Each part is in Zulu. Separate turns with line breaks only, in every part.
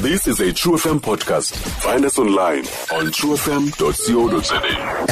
This is a True FM podcast. Find us online on truefm.co.za.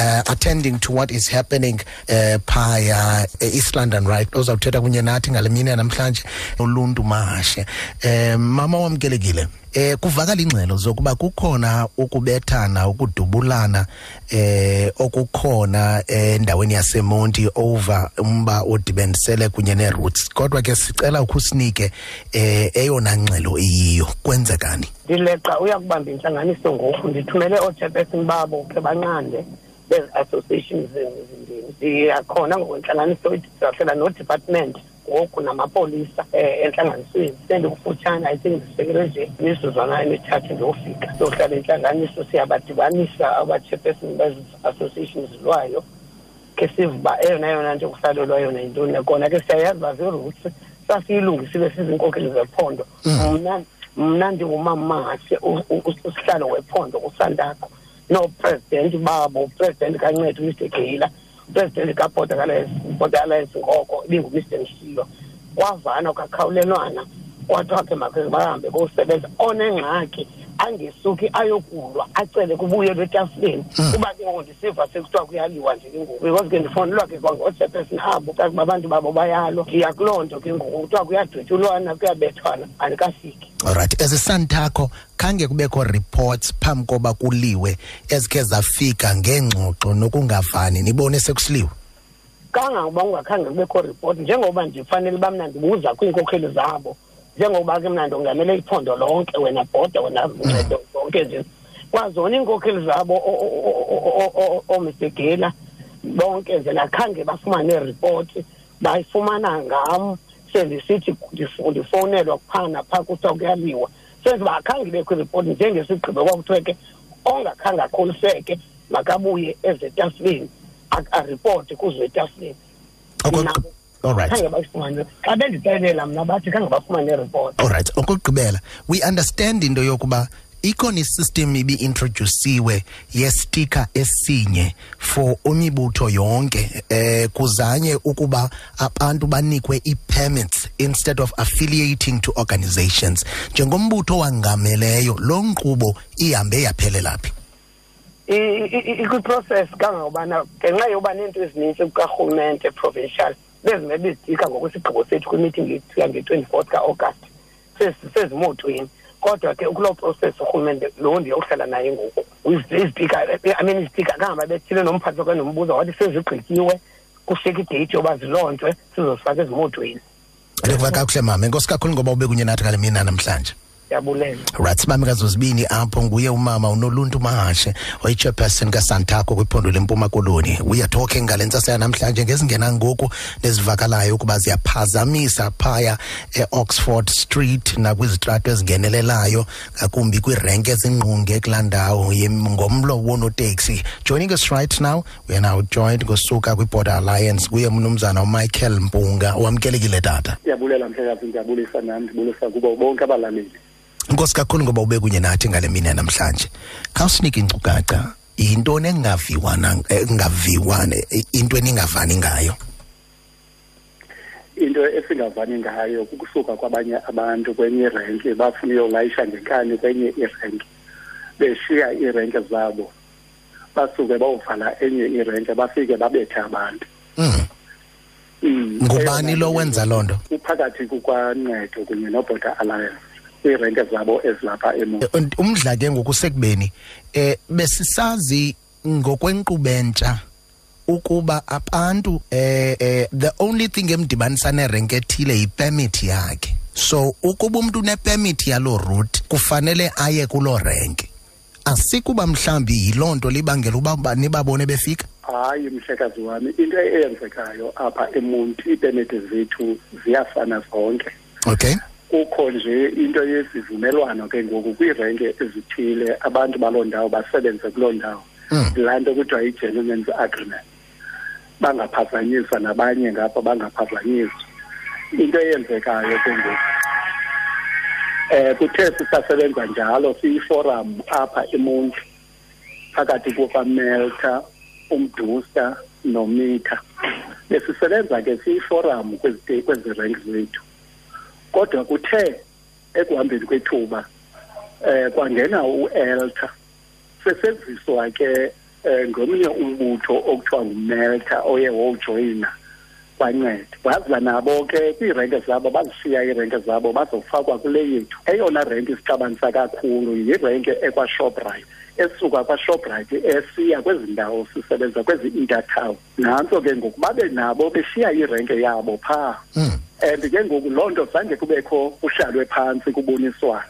uh, attending to what is happening uh, phaya uh, East London right ozawuthetha kunye nathi ngale mini namhlanje uluntu mahashe um mama wamkelekile eh kuvakala ingxelo zokuba kukhona ukubethana ukudubulana eh okukhona endaweni yaseMonti over umba odibenisele kunye neRoots kodwa ke sicela ukusinike eh eyona ngxelo iyiyo kwenzekani
ndileqa uyakubamba intlanganiso ngoku ndithumele oochairperson babo khe banqande bezi-associations ezimbini ndiyakhona ngokwentlanganiso sizawuhlela nodepartment ngoku namapolisa um entlanganisweni sendikufutshane i think ndisekelwe nje imizuzwana emithathu ndiyofika sohlala intlanganiso siyabadibanisa aba-chairperson bezi-associations lwayo ke sive uba eyona yona nto kuhlalelwa yona yintoni. Kona ke siyayazi uba zii-roots sasiyilungisile sizinkokeli zephondo. Mna mna ndingumamahashe usihlalo wephondo usandakho noopresidenti babo upresidenti kancethu umr geyila kaborder alliance border alliance ngoko ibingumr mshiyo kwavanwa kwakhawulelwana kwathiwa ke makhe bahambe kosebenza onengxaki angesuki ayokulwa acele kubuyelwe etafuleni kuba ke ngoku ndisiva sekuthiwa kuyaliwa nje ke ngoku. Because ke ndifonelwa ke kwangoochairperson abo kakuba abantu babo bayalwa. Ndiya kuloo nto ke ngoku kuthiwa kuyadutyulwana kuyabethwana andikafiki
alright as isandakho khange kubekho reports phambi koba kuliwe ezikhe zafika ngengxoxo nokungavani. Nibone sekusiliwe
kangangoba kungakhange kubekho report? Njengoba ndifanele uba mna ndibuza kwiinkokheli zabo njengoba ke mna ndongamele iphondo lonke wena bhoda wena ncedo zonke nje. Kwazona iinkokheli zabo oomisegela bonke nje nakhange bafumane iripoti bayifumana ngam. Sendisithi ndifowunelwa phaa naphaa kuthiwa kuyaliwa. Senze uba akhange ibekho iripoti njengesigqibo kwakuthiwe ke ongakhange akholiseke makabuye ezetafuleni aripote kuzo etafuleni nabo
alright
khange bayifumane xa bendixelela mna bathi khange bafumane iripoti
alright okokugqibela we understand into yokuba ikhona isystem ibi-introduciwe yestika esinye for imibutho yonke eh kuzanye ukuba abantu banikwe ii-permits instead of affiliating to organizations njengombutho wangameleyo lo nkqubo ihambe yaphelela phi
ikwiprocess kangangobana ngenxa yoba neento ezininzi kukarhulumente provincial bezime bezidika ngokwesigqibo sethu kwimeeting yethu nge-twenty-fourth ka-august. Sezimotweni. Kodwa ke kuloo process urhulumente lo ndiyokuhlala naye ngoku izipika i mean izipika kangaba bethile nomphathi wakhe nombuza wathi sezigqityiwe kufika ideyithi yoba zilontshwe sizozifaka ezimotweni.
Ndikuva kakuhle mama enkosi kakhulu ngoba ube kunye nathi ngale mina namhlanje.
Ndiyabulela
right sibambe kazozibini apho nguye umama unoluntu mahashe oyi-chairperson kasantako kwiphondo lempuma koloni. We are talking ngale ntsasa yanamhlanje ngezingena ngoku nezivakalayo ukuba ziyaphazamisa phaya e-oxford street nakwizitrato ezingenelelayo ngakumbi kwiirenke ezingqunge kulaa ndawo yem- ngomlo woonoteksi. Joining us right now we are now joined ngosuka kwi-border alliance kuye mnumzana umichael mpunga wamkelekile tata.
Ndiyabulela mhlekazi ndiyabulisa nami ndibulisa kubo bonke abalaleli.
Inkosi kakhulu ngoba ube kunye nathi ngale mini yanamhlanje khawusinike inkcukacha yintoni engaviwana engaviwa into eningavani ngayo?
Into esingavani ngayo kukusuka kwabanye abantu kwenye irenki bafuna uyolayisha ngenkani kwenye irenki beshiya iirenke zabo. Basuke bayovala enye irenke bafike babethe abantu.
Mm.
Mm,
ngubani lo wenza loo nto?
kuphakathi kukwancedo kunye noborder alliance. Kwiirenke zabo ezilapha emo.
Eh, umdla ke ngokusekubeni eh besisazi ngokwenkqubentsha ukuba abantu eh, eh the only thing emdibanisa nerenke ethile yipermit yakhe. So ukuba umuntu unepermit yaloo route kufanele aye kuloo renke. Asikuba mhlambi yiloo nto libangela uba ba- nibabone befika?
Hayi mhlekazi wami into eyenzekayo apha emonti iipemete zethu ziyafana zonke.
Okay.
Kukho nje into yesivumelwano ke ngoku kwiirenke ezithile abantu baloo ndawo basebenze kuloo ndawo.
Mm.
laa nto kuthiwa yi-gentleman's agreement. Bangaphazanyiswa nabanye ngapha bangaphazanyiswa. Into eyenzekayo ke ngoku eh kuthe sisasebenza njalo siyiforum apha emonti phakathi kukamelta umdusa nomitha besisebenza ke siyiforum kwezi renki zethu. Kodwa kuthe ekuhambeni kwethuba eh kwangena uElta sesenziswa ke eh, ngomnye umbutho okuthiwa ngumelta oye wojoyina bancede waziba nabo ke kwiirenke zabo bazishiya iirenke zabo bazofakwa kule yethu. Eyona renke isixabanisa kakhulu yirenke ekwashoprite. Esuka kwashoprite esiya kwezi ndawo sisebenza kwezi intertown nantso ke ngoku babe nabo beshiya irenke yabo phaa. And ke ngoku loo nto zange kubekho kuhlalwe phantsi kuboniswana.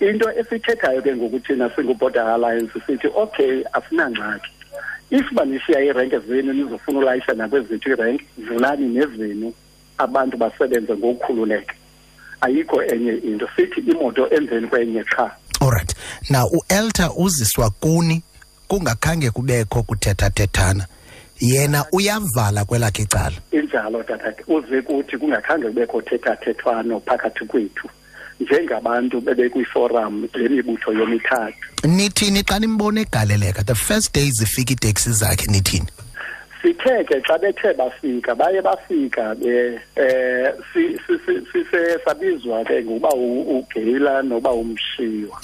Into esithethayo ke ngoku thina singu-border alliance sithi okay asinangxaki. If banishiya iirenke zenu nizofuna ulayisha nakwezethu iirenke vulani nezenu abantu basebenze ngokukhululeka. Ayikho enye into. Sithi imoto emveni kwenye qha
alright now uelta uziswa kuni kungakhange kubekho kuthethathethana. Yena uyavala kwelakhe icala.
Injalo tatakhe uze kuthi kungakhange kubekho thethathethwano phakathi kwethu njengabantu bebekwiforum le mibutho yomithathu.
Nithini? Xa nimbona egaleleka. The first day zifika iiteksi zakhe nithini?
Sithe ke xa bethe bafika baye bafika be eh si- si- si- sise sabizwa ke ngokuba u- ugeyila noba umshiwa.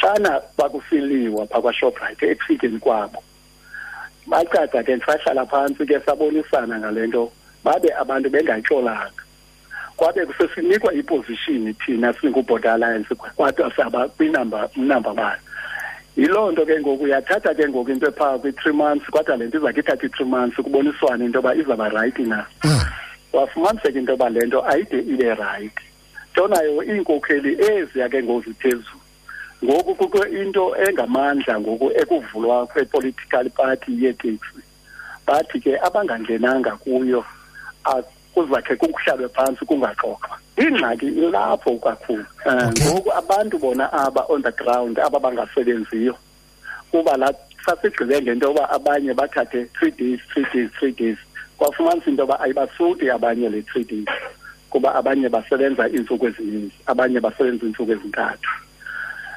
Xana bakusiliwa phaa kwashoprite ekufikeni kwabo bacada ke sahlala phantsi ke sabonisana ngale nto babe abantu bengatyolanga kwabe kusesinikwa iposition thina singu-border alliance kwadwa saba kwinamba namba bani yiloo nto ke ngoku uyathatha ke ngoku into ephaa kwi-three months kodwa le nto izakhe ithathe i-three months kuboniswane into yoba izawuba rayithi na. Wafumaniseka into yoba le nto ayide ibe rayithi ntonayo iinkokheli eziya ke ngoku ziphezulu. Ngoku kukho into engamandla ngoku ekuvulwa kwe-political party yeteksi bathi ke abangangenanga kuyo a- kuzakhe kuhlalwe phantsi kungaxoxwa. Ingxaki ilapho kakhulu. Um
Okay.
ngoku abantu bona aba on the ground aba bangasebenziyo kuba la sasigqibe ngento yoba abanye bathathe three days three days three days. Kwafumanisa into yoba ayibasuti abanye le three days kuba abanye basebenza iintsuku ezininzi abanye basebenza iintsuku ezintathu.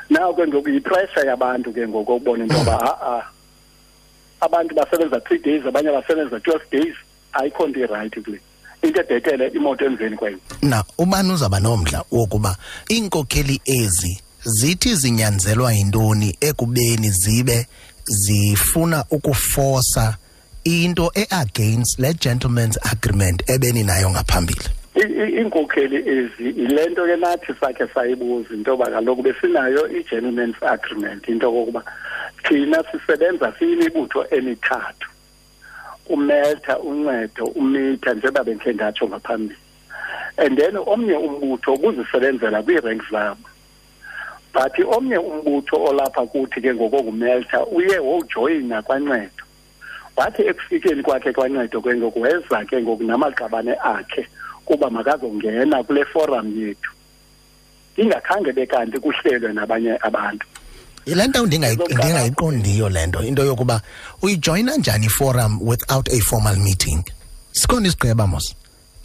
Naw ke ngoku yipressure yabantu ke ngoku ukubona into yoba ha-a abantu basebenza three days abanye basebenza twelve days ayikho nto irayithi kule. Into edetele imoto emveni kwenye
na ubani uzaba nomdla wokuba iinkokheli ezi zithi zinyanzelwa yintoni ekubeni zibe zifuna ukufosa into e-against le gentleman's agreement ebeni nayo ngaphambili?
I- i- iinkokheli ezi yile nto ke nathi sakhe sayibuza into yoba kaloku besinayo i-gentleman's agreement into kokuba thina sisebenza siyimibutho emithathu. Umeltha uncedo umitha njengoba bendikhe ndatsho ngaphambili. And then omnye umbutho ukuzisebenzela kwii-rank zabo but omnye umbutho olapha kuthi ke ngokokumeltha uye wojoyina kwancedo. Wathi ekufikeni kwakhe kwancedo ke ngoku weza ke ngoku namaqabane akhe kuba makazongena kule forum yethu. Ingakhange bekanti kuhlelwe nabanye abantu.
Yile nto ndingayi-
Ezokuqala-
ndingayiqondiyo le nto. Into yokuba uyijoyina njani iforum without a formal meeting? Sikhona isigqeba mos.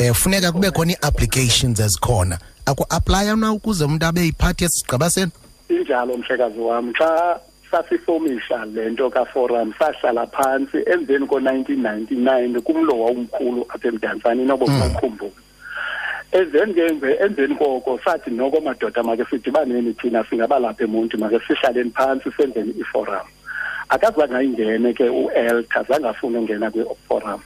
Um funeka kube khona ii-applications ezikhona. Aku-aplaya na ukuze umntu abe yiphathi yesigqeba senu?
Injalo mhlekazi wam. Xa sasifomisha le nto kaforum sahlala phantsi emveni ko-1999 kumlo wawumkhulu apha emdantsane inobo mawukhumbula emveni ke emveni koko sathi noko madoda make sidibaneni thina singabalapha emonti make sihlaleni phantsi senzeni iforum. Akazange ayingene ke uelta zange afune ungena kwi-forum.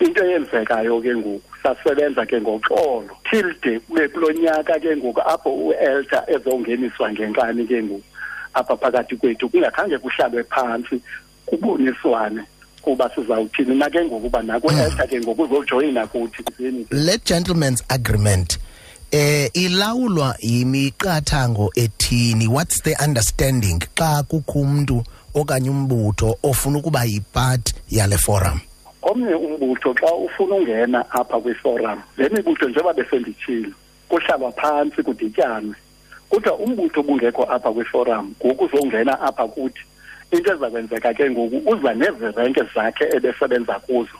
Into eyenzekayo ke ngoku sasebenza ke ngoxolo. Till de kube kulo nyaka ke ngoku apho uelta ezongeniswa ngenkani ke ngoku apha phakathi kwethu kungakhange kuhlalwe phantsi kuboniswane. Kuba sizawuthini na ke ngoku uba naku-elta ke ngoku uzojoyina kuthi kuzeni
le gentleman's agreement eh ilawulwa yimiqathango ethini? What's the understanding? Xa kukho umntu okanye umbutho ofuna ukuba yipart yale forum?
Omnye umbutho xa ufuna ungena apha kwiforum le mibutho njengoba besenditshilo kuhlalwa phantsi kudityanwe. Kuthiwa umbutho obungekho apha kwiforum ngoku uzongena apha kuthi into eza kwenzeka ke ngoku uza nezirenke zakhe ebesebenza kuzo.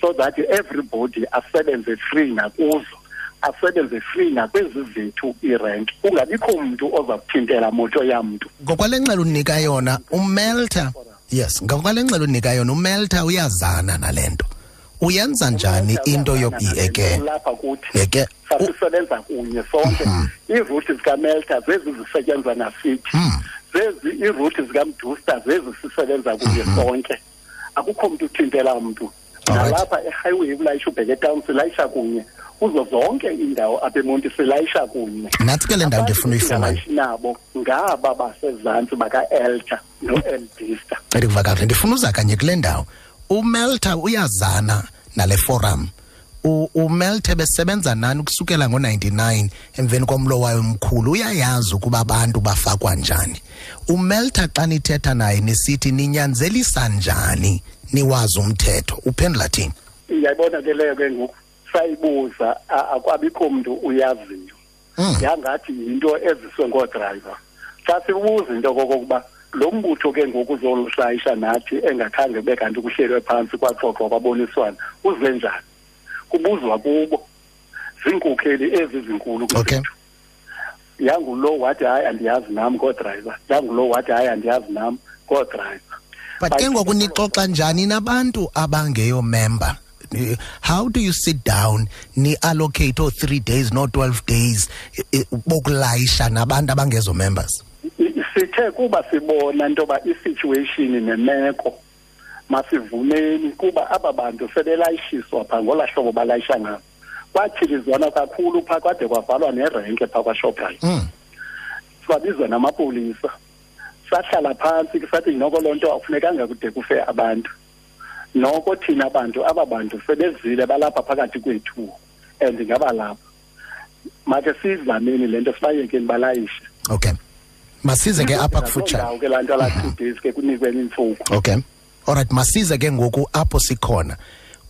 So that everybody asebenze free nakuzo asebenze free nakwezi zethu iirenki kungabikho mntu oza kuthintela moto yamntu
ngokwale ngxelo unika yona umelta yes ngokwale ngxelo unika yona umelta uyazana nale nto. Uyenza njani into yokuyeke
lapha kuthi
yeke
sasisebenza kunye sonke. Iiruthi zikamelta zezi zisetyenzwa nasithi zezi iiruthi zikamdusta zezi sisebenza kunye sonke. Akukho mntu uthintela mntu
Alright.
nalapha ehighway ulayisha ubheke town silayisha kunye. Kuzo zonke iindawo apha emonti silayisha kunye.
Nathi ke le ndawo ndifuna uyifumana
Abantu nabo ngaba basezantsi baka-elta no-eldista
ndikuva kakuhle ndifuna uza kanye kule ndawo. Umelta uyazana nale forum. U- umelta besebenza nani ukusukela ngo-99 emveni komlo wayo mkhulu uyayazi ukuba abantu bafakwa njani. Umelta xa nithetha naye nisithi ninyanzelisa njani niwazi umthetho? Uphendula thini
iyayibona ke leyo ke ngoku. Sayibuza a- akwabikho mntu uyaziyo.
Mm.
yangathi yinto eziswe ngoodrayiva xa sibuza into kokokuba lo mbutho ke ngoku uzoluhlayisha nathi engakhange ube kanti kuhlelwe phantsi kwaxoxwa kwaboniswana uze njani kubuzwa kubo ziinkokeli ezi zinkulu
Okay.
kwethu yangulo wathi hayi andiyazi nam ngoodrayiva yangulo wathi hayi andiyazi nam ngoodrayiva
but ke ngoku nixoxa njani nabantu abangeyo member? Eh, how do you sit down ni-allocate oo-three days no-twelve days bokulayisha nabantu abangezo members?
Sithe kuba sibona ntoba isituation nemeko masivumeni kuba aba bantu sebelayishiswa phaa ngolaa hlobo balayisha ngabo kwathilizwana kakhulu phaa kwade kwavalwa nerenke phaa kwashoprite.
Mm.
swabizwa namapolisa. Sahlala phantsi sathi noko loo nto akufunekanga kude kufe abantu. Noko thina bantu aba bantu sebezile balapha phakathi kwethu and ngabalapha makhe sizameni le nto sibayekeni balayishe.
Okay. Masize ke apha kufutshane.
ke laa nto la two days ke kunikweni iintsuku.
Okay. Alright masize ke ngoku apho sikhona.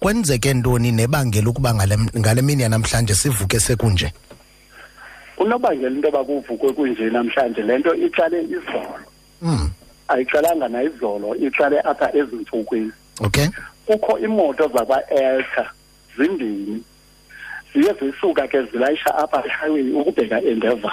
Kwenzeke ntoni nebangela ukuba ngale, mini yanamhlanje sivuke sekunje?
Unobangela into yoba kuvukwe kunje namhlanje le nto iqale izolo.
Mm.
ayiqalanga nayizolo iqale apha ezintsukwini
okay.
Kukho imoto zakwa-elta zimbini ziye zisuka ke zilayisha apha ehighway ukubheka endeavor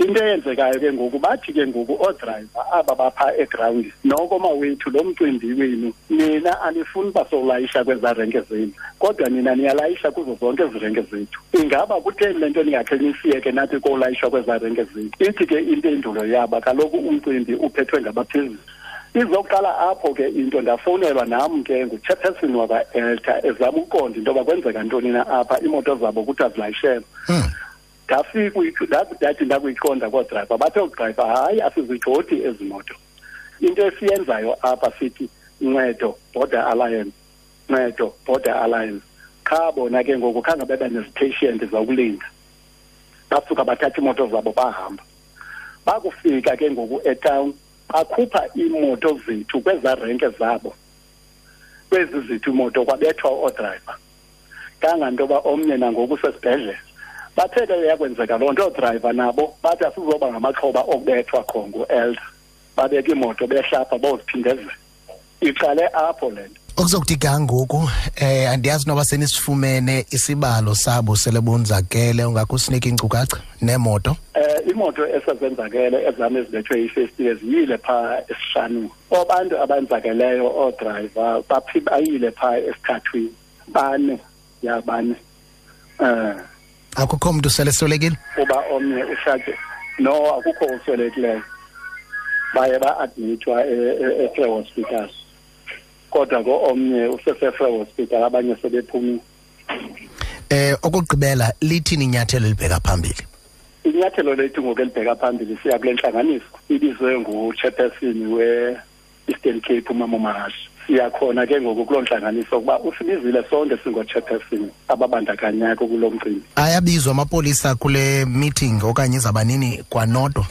into eyenzekayo ke ngoku bathi ke ngoku oodrayiva aba bapha egrawundi noko mawethu lo mcimbi wenu nina anifuni uba sowulayisha kwezaa renke zenu kodwa nina niyalayisha kuzo zonke ezi renke zethu. Ingaba kutheni le nto ningakhe nisiyeke nathi kolayishwa kwezaa renke zethu? Ithi ke impendulo yaba kaloku umcimbi uphethwe ngabaphezulu. Izoqala apho ke into ndafowunelwa nam ke nguchairperson wakwa-elta ezama ukuqonda into yoba kwenzeka ntoni na apha iimoto zabo kuthiwa zilayishelwe
mm.
Ndafika uyi- ndathi ndathi ndakuyiqonda koodrayiva bathe oodrayiva hayi asizigxothi ezi moto. Into esiyenzayo apha sithi ncedo border alliance ncedo border alliance. Qha bona ke ngoku khange bebe nezipatient zokulinda. Basuka bathatha iimoto zabo bahamba. Bakufika ke ngoku etown bakhupha iimoto zethu kwezaa renke zabo. Kwezi zethu imoto kwabethwa oodrayiva kanganto yoba omnye nangoku sesibhedlele bathe ke yakwenzeka loo nto oodrayiva nabo bathi asizoba ngamaxhoba okubethwa kho ngu-elda babeka imoto behlapha boziphindezela. Iqale apho le nto.
Okuzokuthi ga ngoku eh andiyazi noba senisifumene isibalo sabo sele bonzakele ungakho usinike iinkcukacha neemoto?
Eh imoto esezenzakele ezam ezibethwe yi-fifty ziyile phaa esihlanini abantu abenzakeleyo oodrayiva baphi bayile phaa esithathwini bane ya bane eh.
Akukho mntu sele swelekile
kuba omnye ushate no akukho uswelekileyo baye ba-admithwa e-free hospital. Kodwa ko omnye usese-free hospital abanye sebephumile.
Eh okugqibela lithini inyathelo libheka phambili?
Inyathelo lethu ngoku elibheka phambili siya kule ntlanganiso ibizwe nguchairperson we-eastern cape umama umahashi siyakhona ke ngoku kuloo ntlanganiso ukuba usibizile sonke singo-chairperson ababandakanyako kulo mcimbi.
Ayabizwa amapolisa kule meeting okanye izabanini kwanodwa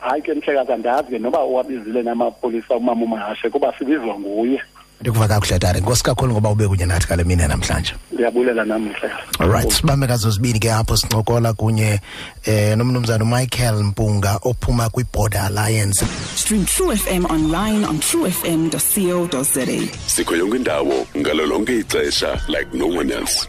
hayi ke mhlekazi andazi ke noba uwabizile namapolisa umama umahashe kuba sibizwa nguye.
Ndikuva kakuhle tare nkosi kakhulu ngoba ube kunye nathi kale mini namhlanje.
Ndiyabulela nam mhlekazi
alright sibambe kazozibini ke apho sincokola kunye eh nomnumzana umichael mpunga ophuma kwi-border alliance.
Stream True FM online on truefm.co.za.
sikho yonke indawo ngalo lonke ixesha like no one else